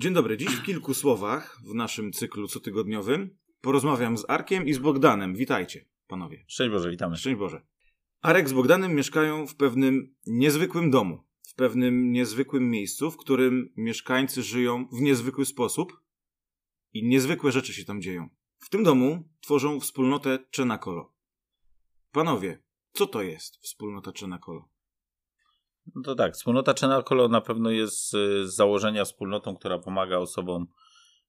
Dzień dobry. Dziś w kilku słowach w naszym cyklu cotygodniowym porozmawiam z Arkiem i z Bogdanem. Witajcie, panowie. Szczęść Boże, witamy. Szczęść Boże. Arek z Bogdanem mieszkają w pewnym niezwykłym domu, w pewnym niezwykłym miejscu, w którym mieszkańcy żyją w niezwykły sposób i niezwykłe rzeczy się tam dzieją. W tym domu tworzą wspólnotę Czenakolo. Panowie, co to jest wspólnota Czenakolo? No to tak, wspólnota Czenakolo na pewno jest z założenia wspólnotą, która pomaga osobom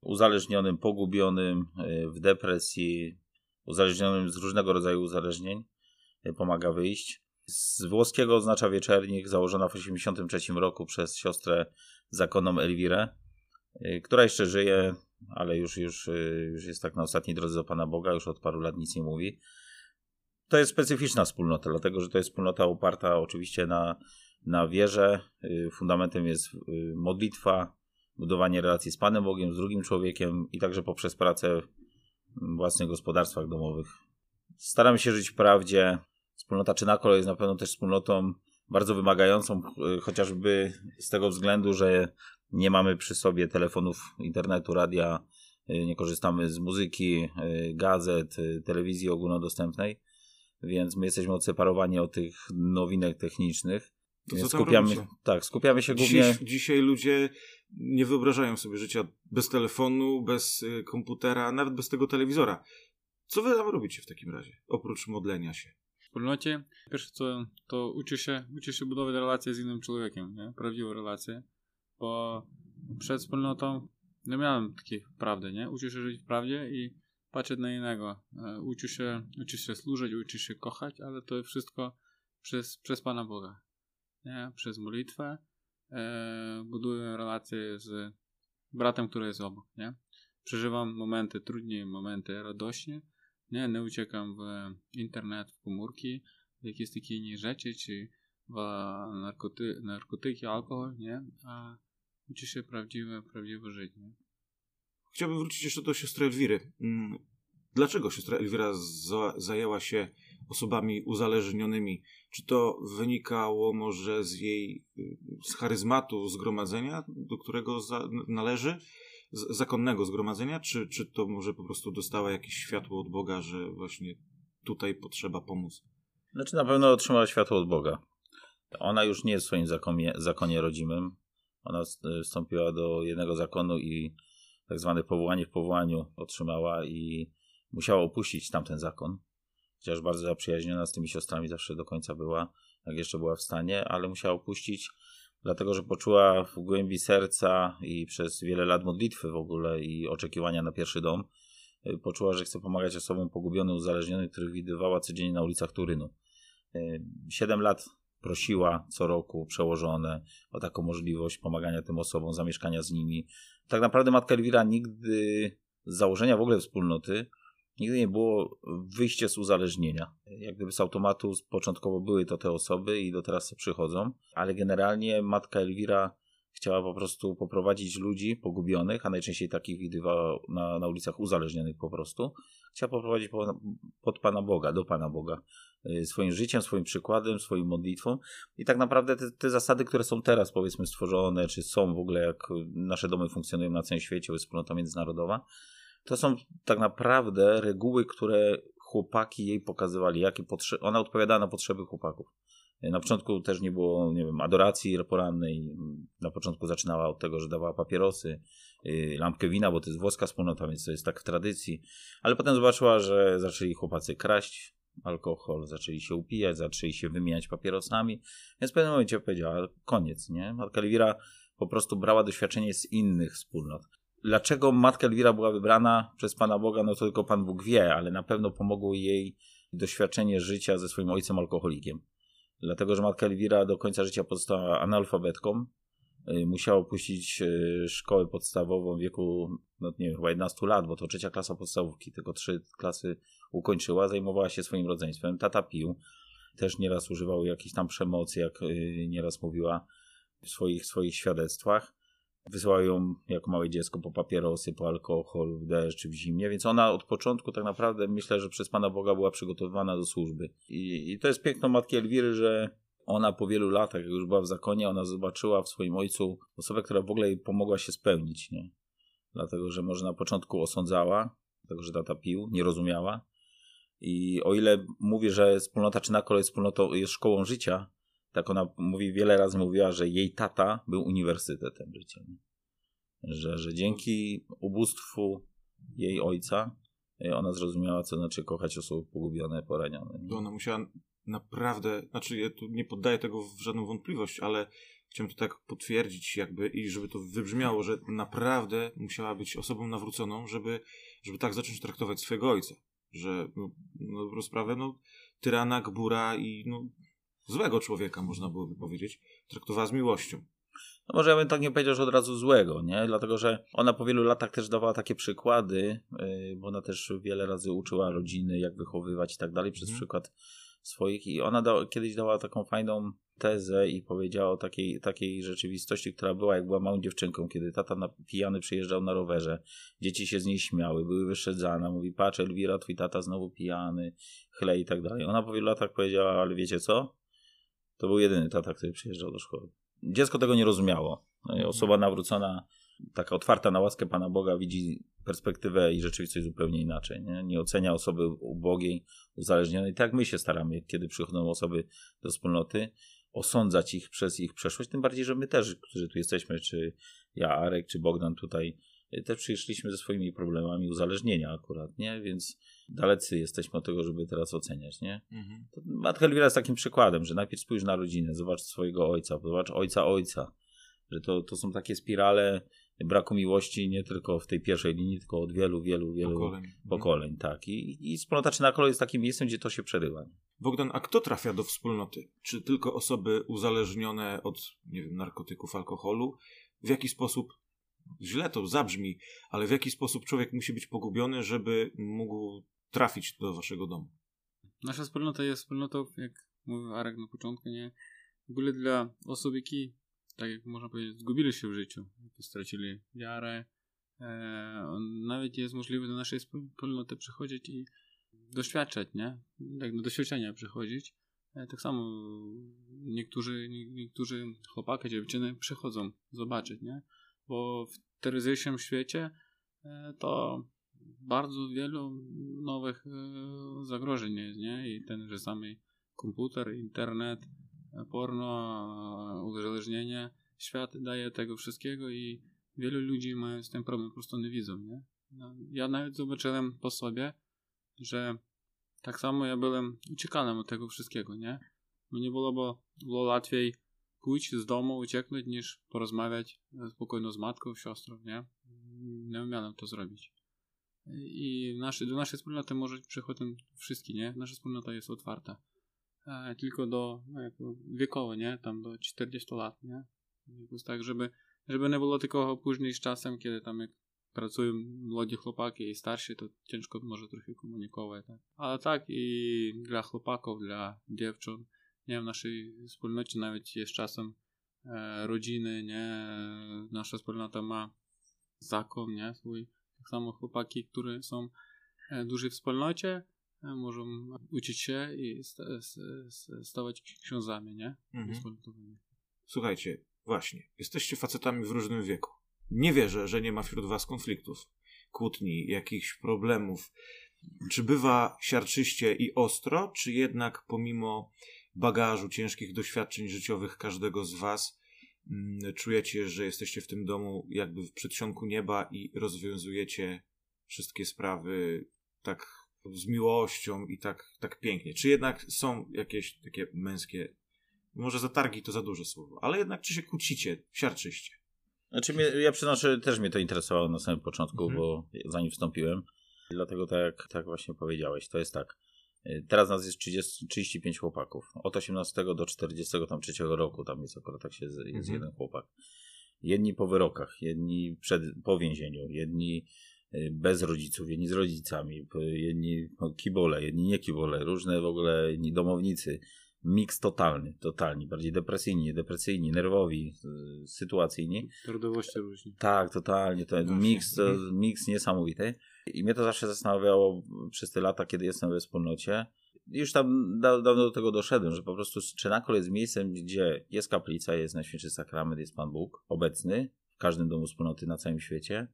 uzależnionym, pogubionym, y, w depresji, uzależnionym z różnego rodzaju uzależnień. Y, pomaga wyjść. Z włoskiego oznacza wieczernik, założona w 1983 roku przez siostrę zakonną Elwirę, która jeszcze żyje, ale już, już, już jest tak na ostatniej drodze do Pana Boga, już od paru lat nic nie mówi. To jest specyficzna wspólnota, dlatego że to jest wspólnota oparta oczywiście na, na wierze. Fundamentem jest modlitwa, budowanie relacji z Panem Bogiem, z drugim człowiekiem i także poprzez pracę w własnych gospodarstwach domowych. Staramy się żyć w prawdzie. Wspólnota Czynakolo jest na pewno też wspólnotą bardzo wymagającą, chociażby z tego względu, że nie mamy przy sobie telefonów, internetu, radia, nie korzystamy z muzyki, gazet, telewizji ogólnodostępnej, więc my jesteśmy odseparowani od tych nowinek technicznych. To co skupiamy, tak, skupiamy się głównie. Dziś, dzisiaj ludzie nie wyobrażają sobie życia bez telefonu, bez y, komputera, nawet bez tego telewizora. Co wy tam robicie w takim razie, oprócz modlenia się? W wspólnocie pierwsze co, to uczy się, uczy się budować relacje z innym człowiekiem, nie? prawdziwe relacje, bo przed wspólnotą nie miałem takiej prawdy, nie? Uczy się żyć w prawdzie i patrzeć na innego. E, uczy się, uczy się służyć, uczy się kochać, ale to wszystko przez, przez Pana Boga, nie? Przez modlitwę, e, buduję relacje z bratem, który jest obok, nie? Przeżywam momenty trudniej, momenty radośnie, nie? Nie uciekam w internet, w komórki, w jakieś takie inne rzeczy, czy w narkoty, narkotyki, alkohol, nie? A uczy się prawdziwe, prawdziwe życie? Chciałbym wrócić jeszcze do siostry Elwiry. Mm, dlaczego siostra Elwira za zajęła się osobami uzależnionymi? Czy to wynikało może z jej, z charyzmatu zgromadzenia, do którego za, należy, z, zakonnego zgromadzenia, czy, czy to może po prostu dostała jakieś światło od Boga, że właśnie tutaj potrzeba pomóc? Znaczy na pewno otrzymała światło od Boga. Ona już nie jest w swoim zakonie, zakonie rodzimym. Ona wstąpiła do jednego zakonu i tak zwane powołanie w powołaniu otrzymała i musiała opuścić tamten zakon. Chociaż bardzo zaprzyjaźniona z tymi siostrami zawsze do końca była, jak jeszcze była w stanie, ale musiała opuścić, dlatego że poczuła w głębi serca i przez wiele lat modlitwy w ogóle i oczekiwania na pierwszy dom, y, poczuła, że chce pomagać osobom pogubionym, uzależnionym, których widywała codziennie na ulicach Turynu. Y, siedem lat prosiła co roku przełożone o taką możliwość pomagania tym osobom, zamieszkania z nimi. Tak naprawdę Matka Elwira nigdy z założenia w ogóle wspólnoty nigdy nie było wyjście z uzależnienia. Jak gdyby z automatu początkowo były to te osoby i do teraz przychodzą, ale generalnie Matka Elwira chciała po prostu poprowadzić ludzi pogubionych, a najczęściej takich widywała na, na ulicach uzależnionych po prostu. Chciała poprowadzić po, pod Pana Boga, do Pana Boga, y, swoim życiem, swoim przykładem, swoim modlitwą. I tak naprawdę te, te, zasady, które są teraz powiedzmy stworzone, czy są w ogóle, jak nasze domy funkcjonują na całym świecie, wspólnota międzynarodowa, to są tak naprawdę reguły, które chłopaki jej pokazywali, jakie. Ona odpowiadała na potrzeby chłopaków. Na początku też nie było, nie wiem, adoracji porannej. Na początku zaczynała od tego, że dawała papierosy, y, lampkę wina, bo to jest włoska wspólnota, więc to jest tak w tradycji. Ale potem zobaczyła, że zaczęli chłopacy kraść alkohol, zaczęli się upijać, zaczęli się wymieniać papierosami. Więc w pewnym momencie powiedziała, koniec, nie? Matka Elwira po prostu brała doświadczenie z innych wspólnot. Dlaczego Matka Elwira była wybrana przez Pana Boga, no to tylko Pan Bóg wie, ale na pewno pomogło jej doświadczenie życia ze swoim ojcem alkoholikiem. Dlatego, że Matka Elwira do końca życia pozostała analfabetką. Y, musiała opuścić y, szkołę podstawową w wieku, no nie wiem, chyba 11 lat, bo to trzecia klasa podstawówki, tylko trzy klasy ukończyła. Zajmowała się swoim rodzeństwem. Tata pił. Też nieraz używał jakiejś tam przemocy, jak y, nieraz mówiła w swoich, swoich świadectwach wysyłają jako małe dziecko po papierosy, po alkohol, w deszcz czy w zimnie, więc ona od początku tak naprawdę myślę, że przez Pana Boga była przygotowywana do służby. I, i to jest piękno Matki Elwiry, że ona po wielu latach, jak już była w zakonie, ona zobaczyła w swoim ojcu osobę, która w ogóle jej pomogła się spełnić, nie? Dlatego, że może na początku osądzała, dlatego, że tata pił, nie rozumiała. I o ile mówię, że wspólnota Czynakol jest wspólnotą, jest szkołą życia, tak ona mówi, wiele razy mówiła, że jej tata był uniwersytetem życia. Że, że dzięki ubóstwu jej ojca y, ona zrozumiała, co znaczy kochać osoby pogubione, poranione. To ona musiała naprawdę, znaczy ja tu nie poddaję tego w żadną wątpliwość, ale chciałem to tak potwierdzić jakby i żeby to wybrzmiało, że naprawdę musiała być osobą nawróconą, żeby, żeby tak zacząć traktować swojego ojca. Że no, no dobrą sprawę, no tyrana, gbura i no, złego człowieka, można byłoby powiedzieć, traktowała z miłością. No może ja bym tak nie powiedział, że od razu złego, nie? Dlatego, że ona po wielu latach też dawała takie przykłady, yy, bo ona też wiele razy uczyła rodziny, jak wychowywać i tak dalej, przez Mhm. przykład swoich. I ona da, kiedyś dała taką fajną tezę i powiedziała o takiej, takiej rzeczywistości, która była, jak była małą dziewczynką, kiedy tata na, pijany przyjeżdżał na rowerze. Dzieci się z niej śmiały, były wyszedzane. Mówi, patrz Elwira, twój tata znowu pijany, chle i tak dalej. Ona po wielu latach powiedziała, ale wiecie co? To był jedyny tata, który przyjeżdżał do szkoły. Dziecko tego nie rozumiało. No i Osoba nawrócona, taka otwarta na łaskę Pana Boga, widzi perspektywę i rzeczywistość zupełnie inaczej. Nie, nie ocenia osoby ubogiej, uzależnionej. Tak my się staramy, kiedy przychodzą osoby do wspólnoty, osądzać ich przez ich przeszłość. Tym bardziej, że my też, którzy tu jesteśmy, czy ja, Arek, czy Bogdan tutaj, y, też przyszliśmy ze swoimi problemami uzależnienia akurat, nie? Więc dalecy jesteśmy od tego, żeby teraz oceniać, nie? Mhm. Matka Elwira jest takim przykładem, że najpierw spójrz na rodzinę, zobacz swojego ojca, zobacz ojca ojca, że to, to są takie spirale braku miłości nie tylko w tej pierwszej linii, tylko od wielu, wielu, wielu Pokoleń. pokoleń, Mhm. tak. I, i wspólnota Czynakolo jest takim miejscem, gdzie to się przerywa. Bogdan, a kto trafia do wspólnoty? Czy tylko osoby uzależnione od, nie wiem, narkotyków, alkoholu? w jaki sposób, źle to zabrzmi, ale w jaki sposób człowiek musi być pogubiony, żeby mógł trafić do waszego domu. Nasza wspólnota jest wspólnotą, jak mówił Arek na początku, nie? W ogóle dla osób, jakie, tak jak można powiedzieć, zgubili się w życiu, stracili wiarę, e, nawet jest możliwe do naszej wspólnoty przychodzić i doświadczać, nie? Tak, do doświadczenia przychodzić E, tak samo niektórzy, nie, niektórzy chłopaki, dziewczyny przychodzą zobaczyć, nie? Bo w teryzycznym świecie e, to bardzo wielu nowych e, zagrożeń jest, nie? I ten, że samý komputer, internet, porno, uzależnienie, świat daje tego wszystkiego i wielu ludzi mają z tym problem, po prostu nie widzą, nie? No, ja nawet zobaczyłem po sobie, że tak samo ja byłem uciekanem od tego wszystkiego, nie? Mnie byłoby było łatwiej pójść z domu, ucieknąć, niż porozmawiać spokojno z matką, siostrą, nie? Nie umiałem to zrobić. I nasze, do naszej wspólnoty może przychodzą wszystkie, nie? Nasza wspólnota jest otwarta. E, tylko do no, wiekowo, nie? Tam do 40 lat, nie? Jest tak, żeby, żeby nie było tylko później z czasem, kiedy tam jak pracują młodzi chłopaki i starsi, to ciężko może trochę komunikować, tak? Ale tak i dla chłopaków, dla dziewcząt, nie w naszej wspólnocie nawet jest czasem e, rodziny, nie? Nasza wspólnota ma zakon, nie? Swój. Tak samo chłopaki, które są e, w wspólnocie, e, możą uczyć się i sta, stawać księdzami, nie? Mhm. Słuchajcie, właśnie, jesteście facetami w różnym wieku. Nie wierzę, że nie ma wśród was konfliktów, kłótni, jakichś problemów. Czy bywa siarczyście i ostro, czy jednak pomimo bagażu ciężkich doświadczeń życiowych każdego z was mm, czujecie, że jesteście w tym domu jakby w przedsionku nieba i rozwiązujecie wszystkie sprawy tak z miłością i tak, tak pięknie? Czy jednak są jakieś takie męskie, może zatargi to za duże słowo, ale jednak czy się kłócicie, siarczyście? Znaczy, mnie, ja przynoszę, też mnie to interesowało na samym początku, Mhm. bo zanim wstąpiłem. Dlatego tak, jak- tak właśnie powiedziałeś, to jest tak. Y, Teraz nas jest 30, 35 chłopaków. Od 18 do 43 roku tam jest akurat tak się jest Mhm. jeden chłopak. Jedni po wyrokach, jedni przed, po więzieniu, jedni y, bez rodziców, jedni z rodzicami, jedni no, kibole, jedni nie kibole, różne w ogóle domownicy. Miks totalny, totalni, bardziej depresyjni, depresyjni, nerwowi, y, sytuacyjni. Narodowości różni. Tak, totalnie. To miks, to, Mhm. miks niesamowity. I mnie to zawsze zastanawiało przez te lata, kiedy jestem we wspólnocie. już tam da, dawno do tego doszedłem, że po prostu Czynakol jest miejscem, gdzie jest kaplica, jest Najświętszy Sakrament, jest Pan Bóg obecny w każdym domu wspólnoty na całym świecie.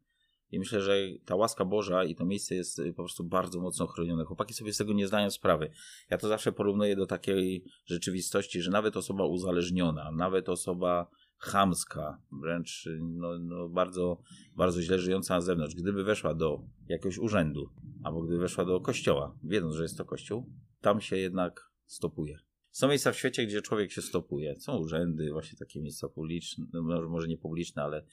I myślę, że ta łaska Boża i to miejsce jest y, po prostu bardzo mocno chronione. Chłopaki sobie z tego nie zdają sprawy. Ja to zawsze porównuję do takiej rzeczywistości, że nawet osoba uzależniona, nawet osoba chamska, wręcz y, no, no bardzo, bardzo źle żyjąca na zewnątrz, gdyby weszła do jakiegoś urzędu, albo gdyby weszła do kościoła, wiedząc, że jest to kościół, tam się jednak stopuje. Są miejsca w świecie, gdzie człowiek się stopuje. Są urzędy, właśnie takie miejsca publiczne, no, może nie publiczne, ale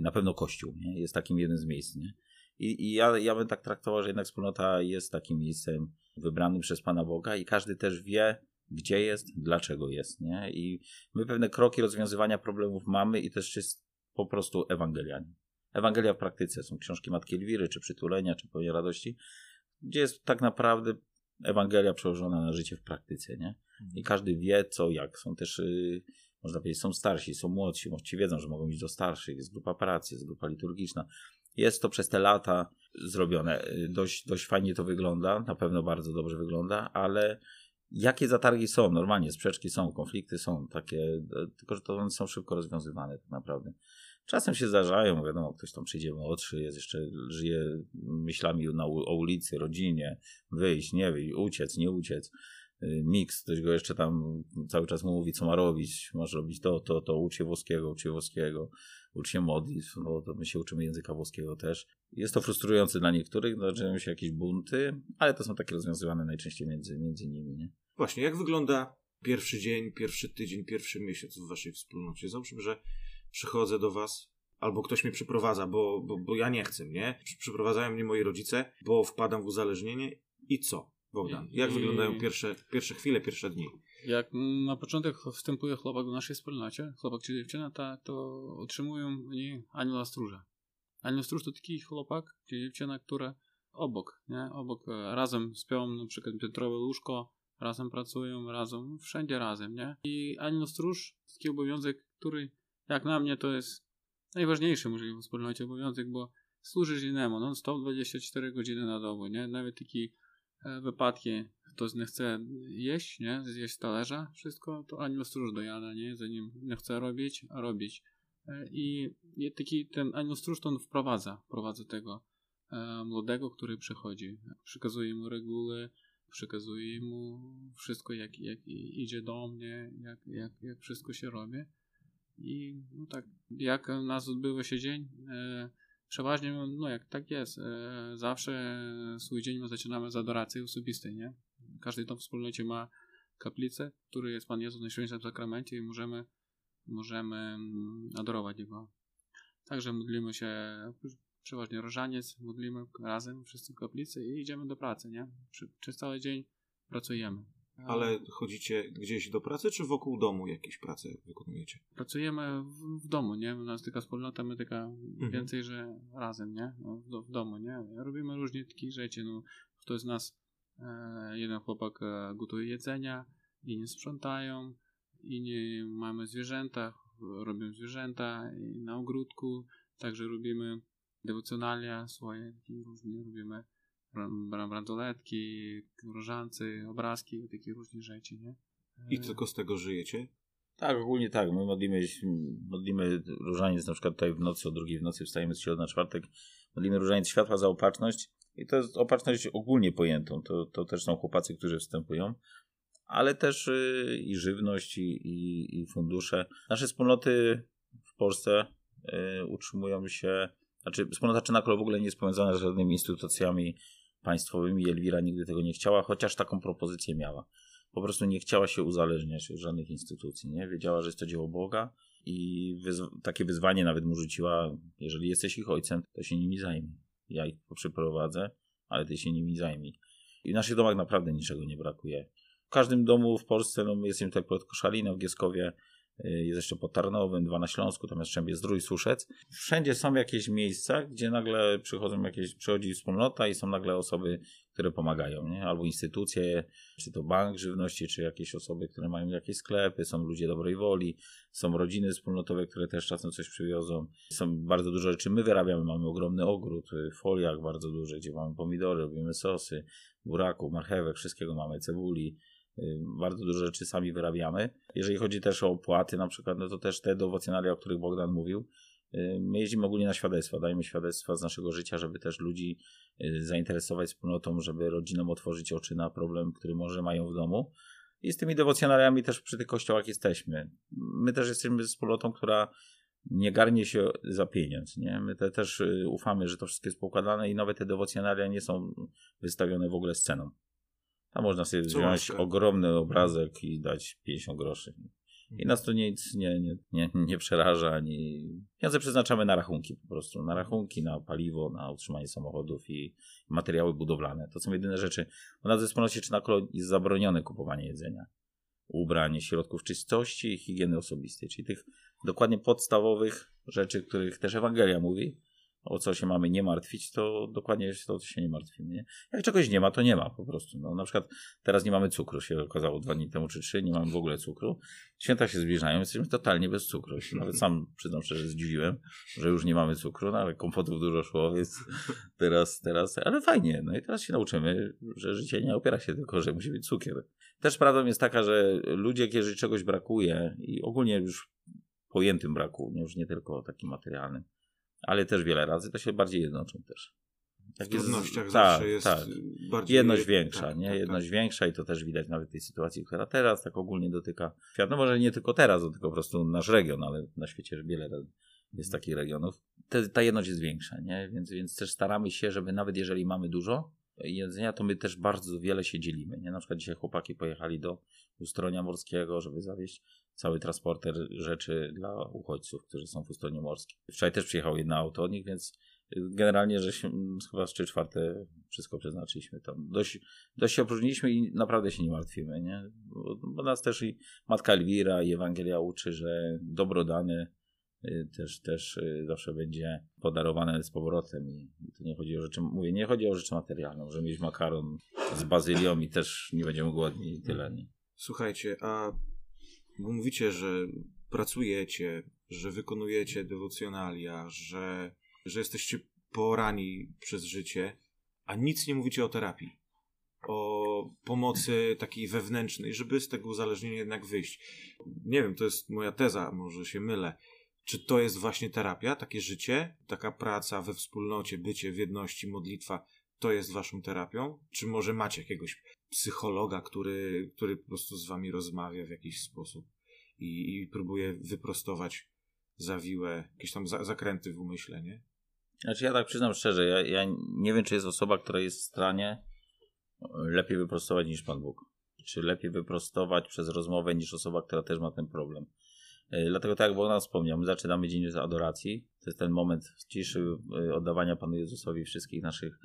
na pewno kościół nie? jest takim jednym z miejsc. Nie? I, i ja, ja bym tak traktował, że jednak wspólnota jest takim miejscem wybranym przez Pana Boga i każdy też wie, gdzie jest, dlaczego jest. Nie? I my pewne kroki rozwiązywania problemów mamy i też jest po prostu Ewangelia. Ewangelia w praktyce są książki Matki Elwiry, czy Przytulenia, czy Pełnia Radości, gdzie jest tak naprawdę Ewangelia przełożona na życie w praktyce, nie? I każdy wie co, jak. Są też, yy, można powiedzieć, są starsi, są młodsi, młodsi wiedzą, że mogą iść do starszych, jest grupa pracy, jest grupa liturgiczna. Jest to przez te lata zrobione. Dość, dość fajnie to wygląda, na pewno bardzo dobrze wygląda, ale jakie zatargi są, normalnie sprzeczki są, konflikty są, takie, tylko że to one są szybko rozwiązywane tak naprawdę. Czasem się zdarzają, wiadomo, ktoś tam przyjdzie młodszy, jest jeszcze, żyje myślami na, o ulicy, rodzinie, wyjść, nie wyjść, uciec, nie uciec. Y, miks, ktoś go jeszcze tam cały czas mówi, co ma robić, masz robić to, to, to, ucz się włoskiego, ucz się włoskiego, ucz się modlitw, no to my się uczymy języka włoskiego też. Jest to frustrujące dla niektórych, zaczynają się jakieś bunty, ale to są takie rozwiązywane najczęściej między, między nimi, nie? Właśnie, jak wygląda pierwszy dzień, pierwszy tydzień, pierwszy miesiąc w waszej wspólnocie? Załóżmy, że przychodzę do was, albo ktoś mnie przyprowadza, bo, bo, bo ja nie chcę, nie? Przyprowadzają mnie moi rodzice, bo wpadam w uzależnienie i co? Bogdan, jak I... wyglądają pierwsze, pierwsze chwile, pierwsze dni? Jak na początek wstępuje chłopak do naszej wspólnocie, chłopak czy dziewczyna, ta, to otrzymują oni anioła stróża. Anioł stróż to taki chłopak czy dziewczyna, która obok, nie? Obok e, razem śpią na przykład piętrowe łóżko, razem pracują, razem, wszędzie razem, nie? I anioł stróż to taki obowiązek, który jak na mnie to jest najważniejszy możliwy w wspólnocie obowiązek, bo służysz innemu, no 124 godziny na dobę, nie? Nawet takie e, wypadki, ktoś nie chce jeść, nie? Zjeść talerza, wszystko to anioł stróż dojada, nie? Zanim nie chce robić, a robić. E, I, taki ten anioł stróż to on wprowadza, wprowadza tego e, młodego, który przychodzi. Przekazuje mu reguły, przekazuje mu wszystko, jak, jak idzie do mnie, jak, jak, jak wszystko się robi. I no tak, jak nas odbywa się dzień? E, przeważnie, no jak tak jest, e, zawsze swój dzień my zaczynamy z adoracji osobistej, nie? Każdy dom w wspólnocie ma kaplicę, w której jest Pan Jezus w Najświętszym Sakramencie i możemy, możemy mm, adorować Jego. Także modlimy się, przeważnie rożaniec, modlimy razem wszyscy w kaplicy i idziemy do pracy, nie? przez cały dzień pracujemy. Ale chodzicie gdzieś do pracy, czy wokół domu jakieś prace wykonujecie? Pracujemy w, w domu, nie? U nas taka wspólnota, my taka mhm. więcej, że razem, nie? No, w, w, domu, nie? Robimy różne takie rzeczy, no. Ktoś z nas, e, jeden chłopak e, gotuje jedzenia, inni sprzątają, inni mamy zwierzęta, robimy zwierzęta na ogródku, także robimy dewocjonalia swoje, różne robimy bransoletki, różańce, obrazki, takie różne rzeczy, nie? I tylko z tego żyjecie? Tak, ogólnie tak. My modlimy, modlimy różaniec na przykład tutaj w nocy, o drugiej w nocy wstajemy z środy na czwartek, modlimy różaniec światła za opatrzność i to jest opatrzność ogólnie pojętą. To, to też są chłopacy, którzy wstępują, ale też y, i żywność, i, i, i fundusze. Nasze wspólnoty w Polsce y, utrzymują się, znaczy wspólnota Czynakolo w ogóle nie jest powiązana z żadnymi instytucjami państwowymi. Elwira nigdy tego nie chciała, chociaż taką propozycję miała. Po prostu nie chciała się uzależniać od żadnych instytucji. Nie? Wiedziała, że jest to dzieło Boga i wyzw takie wyzwanie nawet mu rzuciła, jeżeli jesteś ich ojcem, to się nimi zajmij. Ja ich przyprowadzę, ale ty się nimi zajmij. I w naszych domach naprawdę niczego nie brakuje. W każdym domu w Polsce, no my jesteśmy tak pod Koszalinem w Gieskowie, jest jeszcze pod Tarnowem, dwa na Śląsku, tam jest Zdrój, Suszec. Wszędzie są jakieś miejsca, gdzie nagle przychodzą jakieś, przychodzi wspólnota i są nagle osoby, które pomagają, nie? albo instytucje, czy to bank żywności, czy jakieś osoby, które mają jakieś sklepy, są ludzie dobrej woli, są rodziny wspólnotowe, które też czasem coś przywiozą. Są bardzo dużo rzeczy my wyrabiamy, mamy ogromny ogród, foliach bardzo duży, gdzie mamy pomidory, robimy sosy, buraków, marchewek, wszystkiego mamy, cebuli, Y, bardzo dużo rzeczy sami wyrabiamy. Jeżeli chodzi też o opłaty na przykład, no to też te dowocjonalia, o których Bogdan mówił, y, my jeździmy ogólnie na świadectwa, dajemy świadectwa z naszego życia, żeby też ludzi y, zainteresować wspólnotą, żeby rodzinom otworzyć oczy na problem, który może mają w domu. I z tymi dewocjonariami też przy tych kościołach jesteśmy. My też jesteśmy wspólnotą, która nie garnie się za pieniądz. Nie? My te, też ufamy, że to wszystko jest poukładane i nawet te dewocjonaria nie są wystawione w ogóle z ceną. A można sobie Co wziąć ogromny obrazek i dać 50 groszy. I mhm. nas to nic nie, nie, nie, nie przeraża, ani pieniądze przeznaczamy na rachunki po prostu, na rachunki, na paliwo, na utrzymanie samochodów i materiały budowlane. To są jedyne rzeczy. U nas w wspólnocie czy na jest zabronione kupowanie jedzenia, ubrań, środków czystości i higieny osobistej, czyli tych dokładnie podstawowych rzeczy, których też Ewangelia mówi, o co się mamy nie martwić, to dokładnie jest to, o co się nie martwimy. Nie? Jak czegoś nie ma, to nie ma po prostu. No, na przykład teraz nie mamy cukru, się okazało dwa dni temu czy trzy, nie mamy w ogóle cukru. Święta się zbliżają, jesteśmy totalnie bez cukru. Nawet sam przyznam szczerze, zdziwiłem, że już nie mamy cukru, no ale kompotów dużo szło, więc teraz, teraz, ale fajnie. No i teraz się nauczymy, że życie nie opiera się tylko, że musi być cukier. Też prawdą jest taka, że ludzie, jeżeli czegoś brakuje i ogólnie już pojętym braku, już nie tylko takim materialnym, ale też wiele razy to się bardziej jednoczą też. Jak w trudnościach jest, zawsze tak, jest tak. bardziej... Jedność większa, tak, nie? Tak, Jedność tak. większa i to też widać nawet w tej sytuacji, która teraz tak ogólnie dotyka świat. No może nie tylko teraz, tylko po prostu nasz region, ale na świecie wiele jest takich regionów. Te, ta jedność jest większa, nie? Więc, więc też staramy się, żeby nawet jeżeli mamy dużo jedzenia, to my też bardzo wiele się dzielimy, nie? Na przykład dzisiaj chłopaki pojechali do Ustronia Morskiego, żeby zawieźć cały transporter rzeczy dla uchodźców, którzy są w Ustronie Morskim. Wczoraj też przyjechał jedno auto od nich, więc generalnie, że się, chyba z 3 czwarte wszystko przeznaczyliśmy tam. Dość, dość się opróżniliśmy i naprawdę się nie martwimy, nie? Bo, bo nas też i Matka Elwira i Ewangelia uczy, że dobro dane y, też, też y, zawsze będzie podarowane z powrotem i, i to nie chodzi o rzeczy, mówię, nie chodzi o rzeczy materialne, że mieć makaron z bazylią i też nie będziemy głodni i tyle, nie? Słuchajcie, a bo mówicie, że pracujecie, że wykonujecie dewocjonalia, że, że jesteście porani przez życie, a nic nie mówicie o terapii. O pomocy takiej wewnętrznej, żeby z tego uzależnienia jednak wyjść. Nie wiem, to jest moja teza, może się mylę. Czy to jest właśnie terapia, takie życie, taka praca we wspólnocie, bycie w jedności, modlitwa, to jest waszą terapią? Czy może macie jakiegoś psychologa, który, który po prostu z wami rozmawia w jakiś sposób i, i próbuje wyprostować zawiłe, jakieś tam za, zakręty w umyśle, nie? Znaczy ja tak przyznam szczerze, ja, ja nie wiem, czy jest osoba, która jest w stanie lepiej wyprostować niż Pan Bóg. Czy lepiej wyprostować przez rozmowę niż osoba, która też ma ten problem. E, dlatego tak jak Bogdan wspomniał, my zaczynamy dzień z adoracji. To jest ten moment ciszy e, oddawania Panu Jezusowi wszystkich naszych,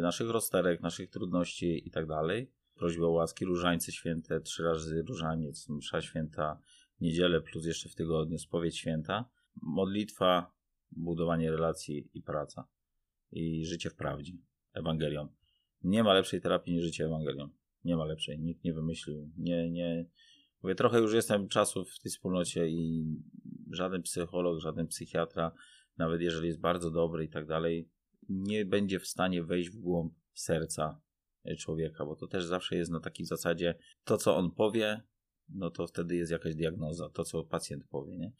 naszych rozterek, naszych trudności i tak dalej. Prośba o łaski, różańce święte, trzy razy różaniec, msza święta, niedzielę plus jeszcze w tygodniu spowiedź święta. Modlitwa, budowanie relacji i praca. I życie w prawdzie. Ewangelią. Nie ma lepszej terapii niż życie Ewangelią. Nie ma lepszej. Nikt nie wymyślił. Nie, nie, Mówię, trochę już jestem czasu w tej wspólnocie i żaden psycholog, żaden psychiatra, nawet jeżeli jest bardzo dobry i tak dalej, nie będzie w stanie wejść w głąb serca człowieka, bo to też zawsze jest na takiej zasadzie, to co on powie, no to wtedy jest jakaś diagnoza, to co pacjent powie, nie?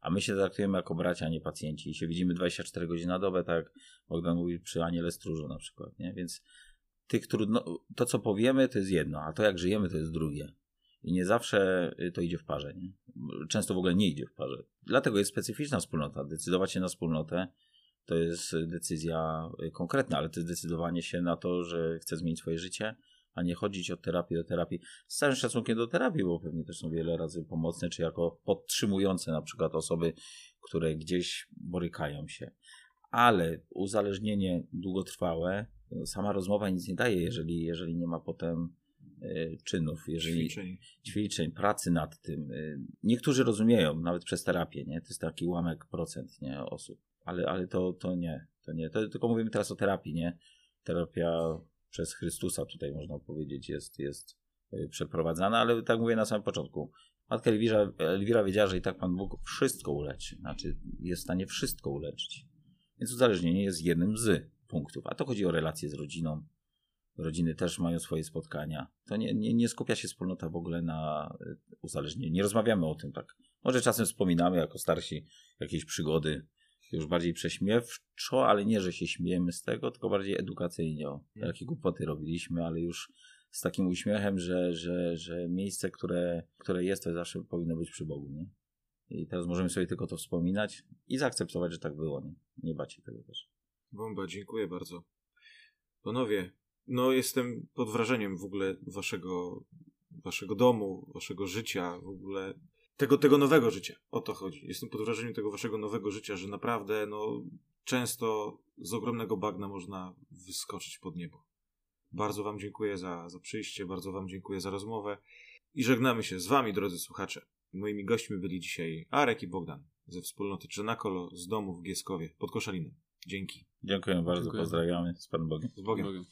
A my się traktujemy jako bracia, a nie pacjenci i się widzimy 24 godziny na dobę, tak jak Bogdan mówi przy Aniele Stróżu na przykład, nie? Więc tych trudno, to co powiemy to jest jedno, a to jak żyjemy to jest drugie. I nie zawsze y, to idzie w parze. Nie? Często w ogóle nie idzie w parze. Dlatego jest specyficzna wspólnota. Decydować się na wspólnotę to jest decyzja y, konkretna, ale to jest decydowanie się na to, że chcę zmienić swoje życie, a nie chodzić od terapii do terapii. Z całym szacunkiem do terapii, bo pewnie też są wiele razy pomocne, czy jako podtrzymujące na przykład osoby, które gdzieś borykają się. Ale uzależnienie długotrwałe, sama rozmowa nic nie daje, jeżeli, jeżeli nie ma potem czynów, jeżeli Ćwiczeń. ćwiczeń, pracy nad tym. Y, Niektórzy rozumieją, nawet przez terapię, nie? To jest taki ułamek procent, nie? Osób. Ale, ale to, to nie, to nie. To, tylko mówimy teraz o terapii, nie? Terapia przez Chrystusa tutaj można powiedzieć jest, jest y, przeprowadzana, ale tak mówię na samym początku. Matka Elwira, Elwira wiedziała, że i tak Pan Bóg wszystko uleczy. Znaczy jest w stanie wszystko uleczyć. Więc uzależnienie jest jednym z punktów. A to chodzi o relacje z rodziną. Rodziny też mają swoje spotkania. To nie, nie, nie skupia się wspólnota w ogóle na y, uzależnieniu. Nie rozmawiamy o tym tak. Może czasem wspominamy jako starsi jakieś przygody, już bardziej prześmiewczo, ale nie, że się śmiejemy z tego, tylko bardziej edukacyjnie. O, jakie głupoty robiliśmy, ale już z takim uśmiechem, że, że, że miejsce, które, które jest, to zawsze powinno być przy Bogu. Nie? I teraz możemy sobie tylko to wspominać i zaakceptować, że tak było. Nie, nie bać się tego też. Bomba, dziękuję bardzo. Panowie, no jestem pod wrażeniem w ogóle waszego, waszego domu, waszego życia, w ogóle tego, tego nowego życia. O to chodzi. Jestem pod wrażeniem tego waszego nowego życia, że naprawdę, no, często z ogromnego bagna można wyskoczyć pod niebo. Bardzo wam dziękuję za, za przyjście, bardzo wam dziękuję za rozmowę i żegnamy się z wami, drodzy słuchacze. Moimi gośćmi byli dzisiaj Arek i Bogdan ze wspólnoty Czernakolo z domu w Gieskowie pod Koszalinem. Dzięki. Dziękuję bardzo, Dziękuję. pozdrawiamy z Panem Bogiem. Z Bogiem. Bogiem.